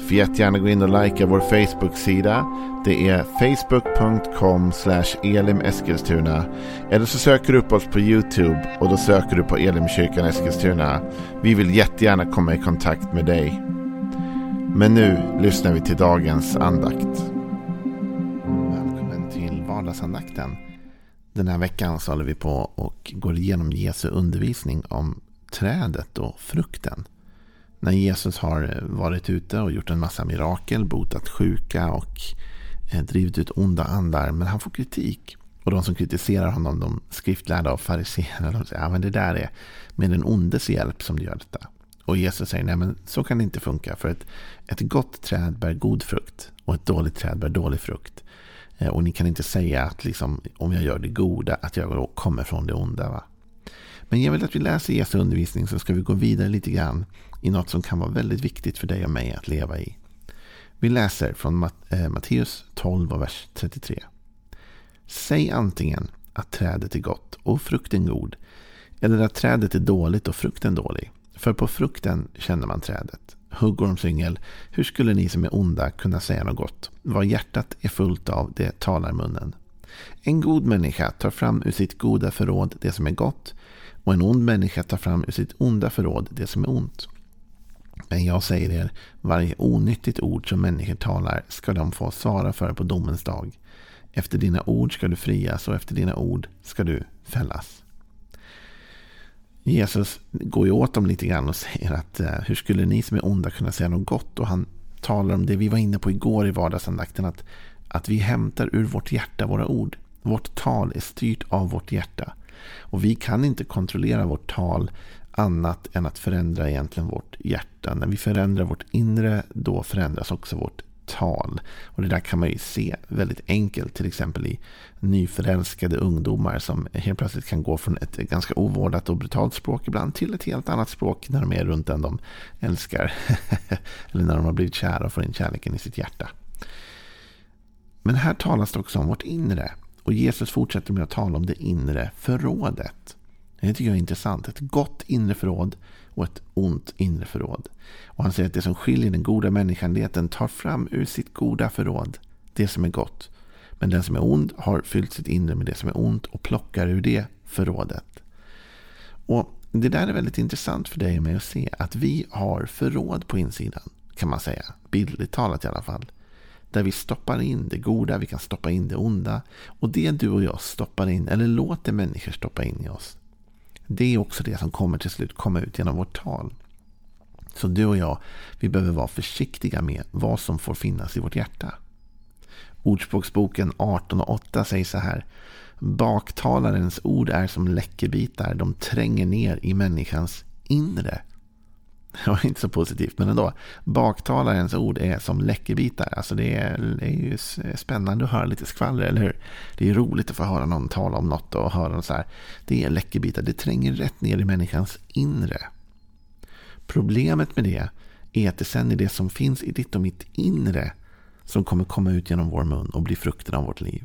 Får jättegärna gå in och likea vår Facebook-sida. Det är facebook.com elimeskilstuna. Eller så söker du upp oss på YouTube och då söker du på Elimkyrkan Eskilstuna. Vi vill jättegärna komma i kontakt med dig. Men nu lyssnar vi till dagens andakt. Välkommen till vardagsandakten. Den här veckan så håller vi på och går igenom Jesu undervisning om trädet och frukten när Jesus har eh, varit ute och gjort en massa mirakel, botat sjuka och eh, drivit ut onda andar. Men han får kritik. Och de som kritiserar honom, de skriftlärda och fariséerna, de säger att ja, det där är med den ondes hjälp som du gör detta. Och Jesus säger nej men så kan det inte funka. För ett, ett gott träd bär god frukt och ett dåligt träd bär dålig frukt. Eh, och ni kan inte säga att liksom, om jag gör det goda att jag kommer från det onda. Va? Men jag vill att vi läser Jesu undervisning så ska vi gå vidare lite grann i något som kan vara väldigt viktigt för dig och mig att leva i. Vi läser från eh, Matteus 12 och vers 33. Säg antingen att trädet är gott och frukten god, eller att trädet är dåligt och frukten dålig. För på frukten känner man trädet. Huggormsyngel, hur skulle ni som är onda kunna säga något gott? Vad hjärtat är fullt av, det talar munnen. En god människa tar fram ur sitt goda förråd det som är gott och en ond människa tar fram ur sitt onda förråd det som är ont. Men jag säger er, varje onyttigt ord som människor talar ska de få svara för på domens dag. Efter dina ord ska du frias och efter dina ord ska du fällas. Jesus går ju åt dem lite grann och säger att eh, hur skulle ni som är onda kunna säga något gott? Och han talar om det vi var inne på igår i vardagsandakten. Att, att vi hämtar ur vårt hjärta våra ord. Vårt tal är styrt av vårt hjärta. Och vi kan inte kontrollera vårt tal annat än att förändra egentligen vårt hjärta. När vi förändrar vårt inre, då förändras också vårt tal. Och det där kan man ju se väldigt enkelt, till exempel i nyförälskade ungdomar som helt plötsligt kan gå från ett ganska ovårdat och brutalt språk ibland till ett helt annat språk när de är runt den de älskar. Eller när de har blivit kära och får in kärleken i sitt hjärta. Men här talas det också om vårt inre. Och Jesus fortsätter med att tala om det inre förrådet. Det tycker jag är intressant. Ett gott inre förråd och ett ont inre förråd. Och han säger att det som skiljer den goda människan är att den tar fram ur sitt goda förråd det som är gott. Men den som är ond har fyllt sitt inre med det som är ont och plockar ur det förrådet. Och Det där är väldigt intressant för dig och mig att se att vi har förråd på insidan. Kan man säga. Bildligt talat i alla fall. Där vi stoppar in det goda, vi kan stoppa in det onda. Och det du och jag stoppar in, eller låter människor stoppa in i oss. Det är också det som kommer till slut komma ut genom vårt tal. Så du och jag, vi behöver vara försiktiga med vad som får finnas i vårt hjärta. Ordspråksboken 18.8 säger så här. Baktalarens ord är som läckerbitar. De tränger ner i människans inre. Det var inte så positivt, men ändå. Baktalarens ord är som läckerbitar. Alltså det är, det är ju spännande att höra lite skvaller, eller hur? Det är roligt att få höra någon tala om något och höra så här. Det är läckerbitar, det tränger rätt ner i människans inre. Problemet med det är att det sen är det som finns i ditt och mitt inre som kommer komma ut genom vår mun och bli frukten av vårt liv.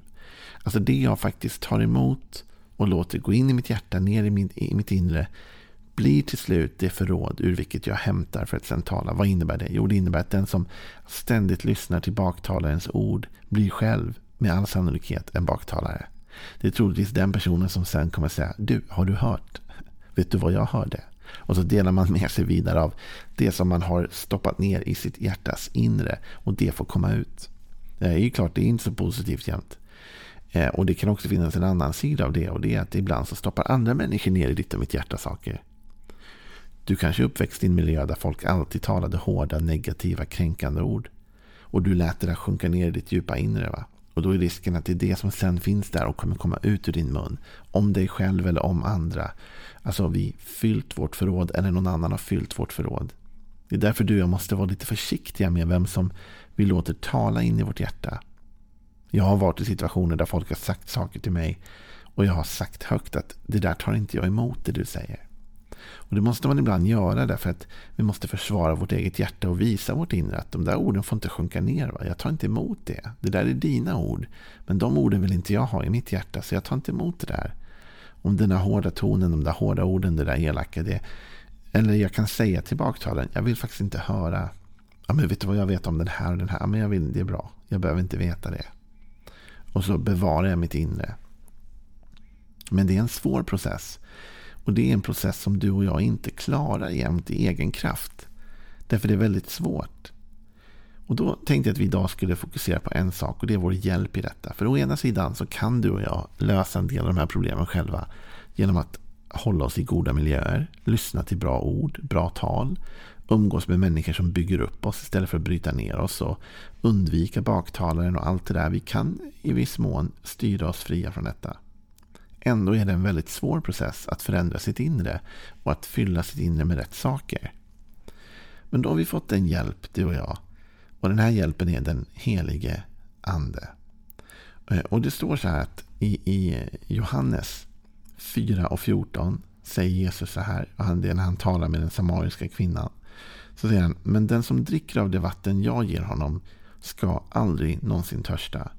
Alltså det jag faktiskt tar emot och låter gå in i mitt hjärta, ner i, mitt, i mitt inre blir till slut det förråd ur vilket jag hämtar för att sen tala. Vad innebär det? Jo, det innebär att den som ständigt lyssnar till baktalarens ord blir själv med all sannolikhet en baktalare. Det är troligtvis den personen som sen kommer säga Du, har du hört? Vet du vad jag hörde? Och så delar man med sig vidare av det som man har stoppat ner i sitt hjärtas inre. Och det får komma ut. Det är ju klart, det är inte så positivt jämt. Eh, och det kan också finnas en annan sida av det. Och det är att ibland så stoppar andra människor ner i ditt och mitt hjärta saker. Du kanske är uppväxt i en miljö där folk alltid talade hårda, negativa, kränkande ord. Och du lät det där sjunka ner i ditt djupa inre. Va? Och då är risken att det är det som sen finns där och kommer komma ut ur din mun. Om dig själv eller om andra. Alltså har vi fyllt vårt förråd eller någon annan har fyllt vårt förråd. Det är därför du och jag måste vara lite försiktiga med vem som vi låter tala in i vårt hjärta. Jag har varit i situationer där folk har sagt saker till mig och jag har sagt högt att det där tar inte jag emot det du säger. Och det måste man ibland göra därför att vi måste försvara vårt eget hjärta och visa vårt inre att de där orden får inte sjunka ner. Va? Jag tar inte emot det. Det där är dina ord. Men de orden vill inte jag ha i mitt hjärta så jag tar inte emot det där. Om den där hårda tonen, de där hårda orden, det där elaka. Det, eller jag kan säga till baktalaren, jag vill faktiskt inte höra. Ja, men vet du vad jag vet om den här och den här? Ja, men jag vill, det är bra. Jag behöver inte veta det. Och så bevarar jag mitt inre. Men det är en svår process. Och det är en process som du och jag inte klarar jämt i egen kraft. Därför det är väldigt svårt. Och då tänkte jag att vi idag skulle fokusera på en sak och det är vår hjälp i detta. För å ena sidan så kan du och jag lösa en del av de här problemen själva genom att hålla oss i goda miljöer, lyssna till bra ord, bra tal, umgås med människor som bygger upp oss istället för att bryta ner oss och undvika baktalaren och allt det där. Vi kan i viss mån styra oss fria från detta. Ändå är det en väldigt svår process att förändra sitt inre och att fylla sitt inre med rätt saker. Men då har vi fått en hjälp, du och jag. Och den här hjälpen är den helige ande. Eh, och det står så här att i, i Johannes 4 och 14 säger Jesus så här. Och det är när han talar med den samariska kvinnan. Så säger han, men den som dricker av det vatten jag ger honom ska aldrig någonsin törsta.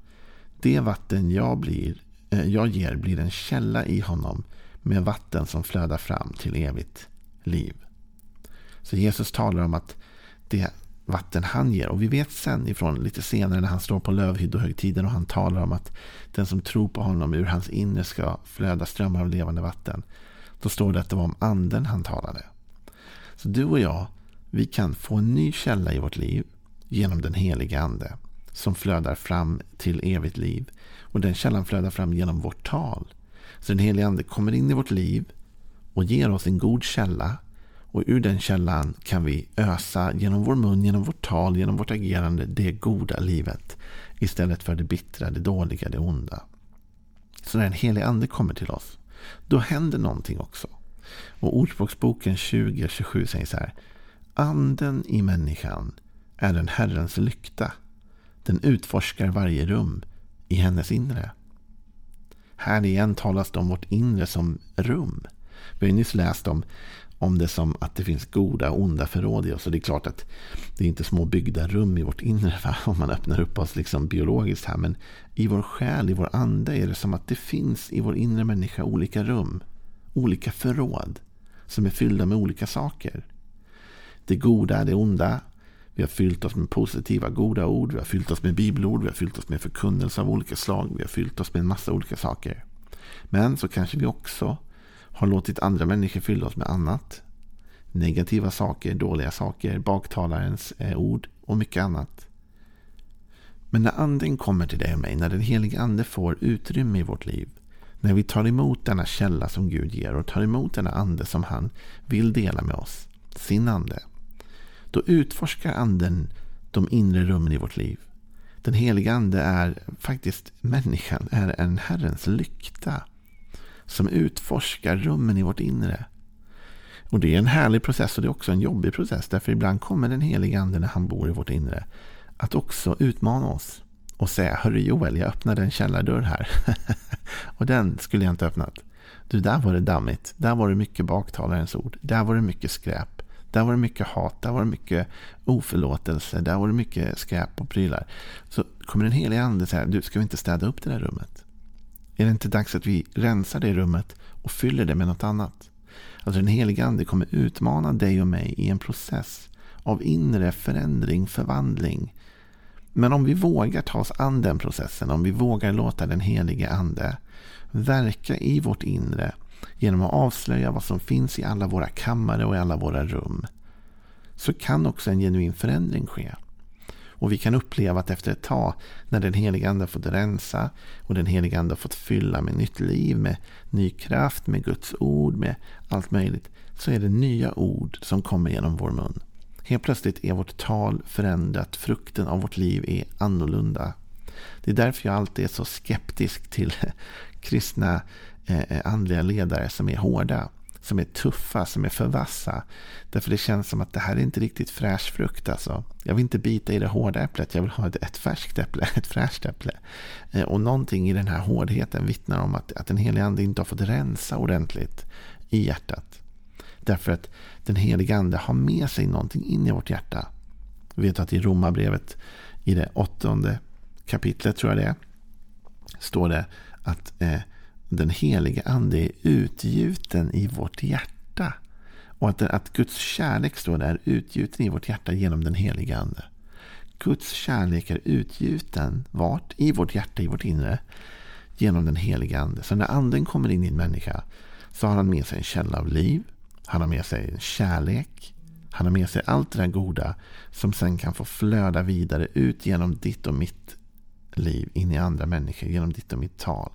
Det vatten jag blir Eh, jag ger blir en källa i honom med vatten som flödar fram till evigt liv. Så Jesus talar om att det vatten han ger. Och vi vet sen ifrån lite senare när han står på lövhyddohögtiden och han talar om att den som tror på honom ur hans inre ska flöda strömmar av levande vatten. Då står det att det var om anden han talade. Så du och jag, vi kan få en ny källa i vårt liv genom den heliga ande som flödar fram till evigt liv och den källan flödar fram genom vårt tal. Så den helige Ande kommer in i vårt liv och ger oss en god källa. Och ur den källan kan vi ösa genom vår mun, genom vårt tal, genom vårt agerande det goda livet. Istället för det bittra, det dåliga, det onda. Så när den helige Ande kommer till oss, då händer någonting också. Och Ordspråksboken 20-27 säger så här. Anden i människan är en Herrens lykta. Den utforskar varje rum i hennes inre. Här igen talas det om vårt inre som rum. Vi har nyss läst om, om det som att det finns goda och onda förråd i oss. Och det är klart att det är inte små byggda rum i vårt inre va? om man öppnar upp oss liksom biologiskt här. Men i vår själ, i vår ande är det som att det finns i vår inre människa olika rum. Olika förråd som är fyllda med olika saker. Det goda, det onda, vi har fyllt oss med positiva, goda ord. Vi har fyllt oss med bibelord. Vi har fyllt oss med förkunnelse av olika slag. Vi har fyllt oss med en massa olika saker. Men så kanske vi också har låtit andra människor fylla oss med annat. Negativa saker, dåliga saker, baktalarens eh, ord och mycket annat. Men när anden kommer till dig och mig, när den helige ande får utrymme i vårt liv, när vi tar emot denna källa som Gud ger och tar emot denna ande som han vill dela med oss, sin ande, då utforskar anden de inre rummen i vårt liv. Den heliga ande är faktiskt människan, är en Herrens lykta. Som utforskar rummen i vårt inre. Och det är en härlig process och det är också en jobbig process. Därför ibland kommer den heliga ande när han bor i vårt inre. Att också utmana oss. Och säga, hörru Joel, jag öppnade en källardörr här. och den skulle jag inte öppnat. Du, där var det dammigt. Där var det mycket baktalarens ord. Där var det mycket skräp. Där var det mycket hat, där var det mycket oförlåtelse, där var det mycket skräp och prylar. Så kommer den heliga ande säga, du ska vi inte städa upp det där rummet? Är det inte dags att vi rensar det rummet och fyller det med något annat? Alltså den heliga ande kommer utmana dig och mig i en process av inre förändring, förvandling. Men om vi vågar ta oss an den processen, om vi vågar låta den helige ande verka i vårt inre genom att avslöja vad som finns i alla våra kammare och i alla våra rum så kan också en genuin förändring ske. Och vi kan uppleva att efter ett tag, när den heliga Ande fått rensa och den heliga Ande fått fylla med nytt liv, med ny kraft, med Guds ord, med allt möjligt, så är det nya ord som kommer genom vår mun. Helt plötsligt är vårt tal förändrat, frukten av vårt liv är annorlunda. Det är därför jag alltid är så skeptisk till kristna Eh, eh, andliga ledare som är hårda, som är tuffa, som är för vassa. Därför det känns som att det här är inte riktigt fräsch frukt. Alltså. Jag vill inte bita i det hårda äpplet, jag vill ha ett, ett färskt äpple, ett fräscht äpple. Eh, och någonting i den här hårdheten vittnar om att, att den helige ande inte har fått rensa ordentligt i hjärtat. Därför att den helige ande har med sig någonting in i vårt hjärta. Vi vet att i Romarbrevet i det åttonde kapitlet tror jag det är. Står det att eh, den helige ande är utgjuten i vårt hjärta. Och att, att Guds kärlek står där utgjuten i vårt hjärta genom den helige ande. Guds kärlek är utgjuten vart? I vårt hjärta, i vårt inre. Genom den helige ande. Så när anden kommer in i en människa så har han med sig en källa av liv. Han har med sig en kärlek. Han har med sig allt det där goda som sen kan få flöda vidare ut genom ditt och mitt liv in i andra människor genom ditt och mitt tal.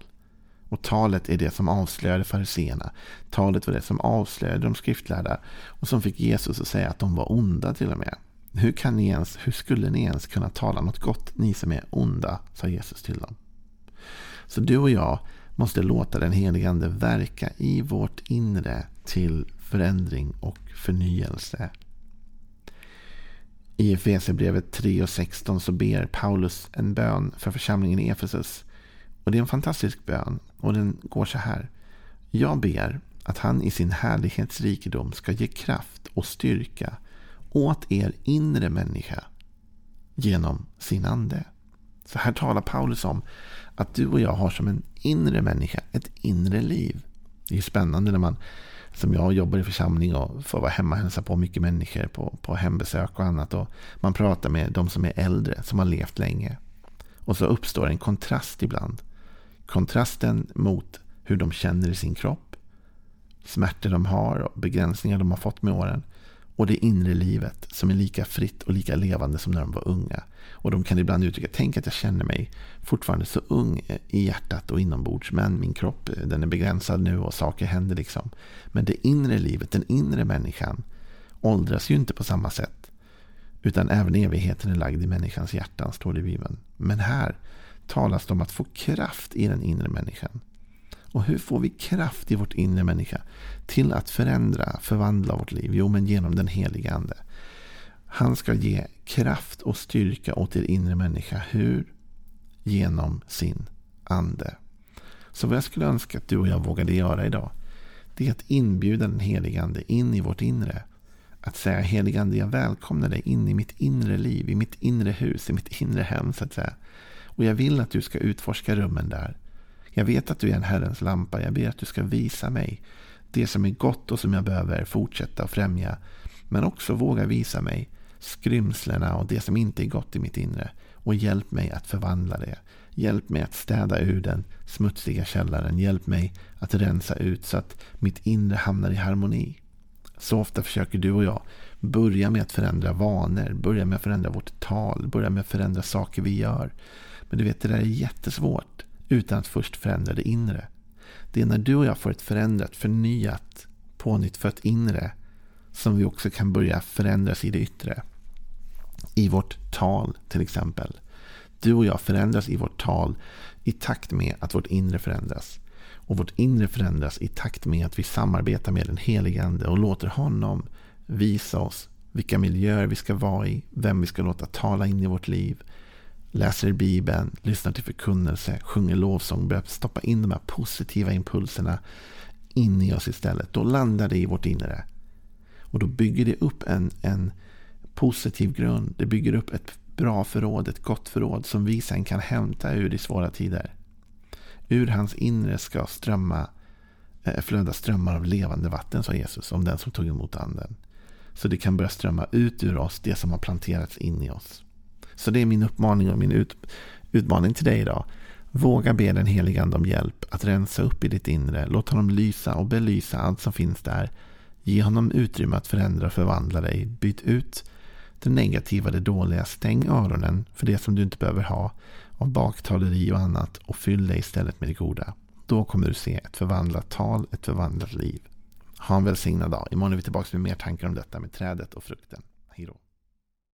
Och talet är det som avslöjade fariseerna. Talet var det som avslöjade de skriftlärda och som fick Jesus att säga att de var onda till och med. Hur, kan ni ens, hur skulle ni ens kunna tala något gott, ni som är onda, sa Jesus till dem. Så du och jag måste låta den helige Ande verka i vårt inre till förändring och förnyelse. I Efesierbrevet 3 och 16 så ber Paulus en bön för församlingen i Efesus. Och det är en fantastisk bön. Och den går så här. Jag ber att han i sin härlighetsrikedom ska ge kraft och styrka åt er inre människa genom sin ande. Så här talar Paulus om att du och jag har som en inre människa ett inre liv. Det är spännande när man som jag jobbar i församling och får vara hemma och hälsa på mycket människor på, på hembesök och annat. Och man pratar med de som är äldre, som har levt länge. Och så uppstår en kontrast ibland. Kontrasten mot hur de känner i sin kropp, smärtor de har och begränsningar de har fått med åren och det inre livet som är lika fritt och lika levande som när de var unga. Och de kan ibland uttrycka, tänk att jag känner mig fortfarande så ung i hjärtat och inombords, men min kropp den är begränsad nu och saker händer liksom. Men det inre livet, den inre människan, åldras ju inte på samma sätt. Utan även evigheten är lagd i människans hjärtan, står det i Bibeln. Men här talas det om att få kraft i den inre människan. Och hur får vi kraft i vårt inre människa till att förändra, förvandla vårt liv? Jo, men genom den heliga Ande. Han ska ge kraft och styrka åt er inre människa. Hur? Genom sin ande. Så vad jag skulle önska att du och jag vågade göra idag. Det är att inbjuda den heliga Ande in i vårt inre. Att säga heliga Ande, jag välkomnar dig in i mitt inre liv, i mitt inre hus, i mitt inre hem så att säga. Och jag vill att du ska utforska rummen där. Jag vet att du är en Herrens lampa. Jag ber att du ska visa mig det som är gott och som jag behöver fortsätta och främja. Men också våga visa mig skrymslena och det som inte är gott i mitt inre. Och hjälp mig att förvandla det. Hjälp mig att städa ur den smutsiga källaren. Hjälp mig att rensa ut så att mitt inre hamnar i harmoni. Så ofta försöker du och jag börja med att förändra vanor, börja med att förändra vårt tal, börja med att förändra saker vi gör. Men du vet, det där är jättesvårt utan att först förändra det inre. Det är när du och jag får ett förändrat, förnyat, pånyttfött inre som vi också kan börja förändras i det yttre. I vårt tal till exempel. Du och jag förändras i vårt tal i takt med att vårt inre förändras. Och vårt inre förändras i takt med att vi samarbetar med den helige Ande och låter honom visa oss vilka miljöer vi ska vara i, vem vi ska låta tala in i vårt liv, läser i Bibeln, lyssnar till förkunnelse, sjunger lovsång, börjar stoppa in de här positiva impulserna in i oss istället. Då landar det i vårt inre. Och då bygger det upp en, en positiv grund. Det bygger upp ett bra förråd, ett gott förråd som vi sen kan hämta ur i svåra tider. Ur hans inre ska strömma, eh, flöda strömmar av levande vatten, sa Jesus om den som tog emot anden. Så det kan börja strömma ut ur oss det som har planterats in i oss. Så det är min uppmaning och min ut, utmaning till dig idag. Våga be den helige Ande om hjälp att rensa upp i ditt inre. Låt honom lysa och belysa allt som finns där. Ge honom utrymme att förändra och förvandla dig. Byt ut det negativa, det dåliga. Stäng öronen för det som du inte behöver ha av baktaleri och annat och fyll dig istället med det goda. Då kommer du se ett förvandlat tal, ett förvandlat liv. Ha en välsignad dag. Imorgon är vi tillbaka med mer tankar om detta med trädet och frukten. Hej då.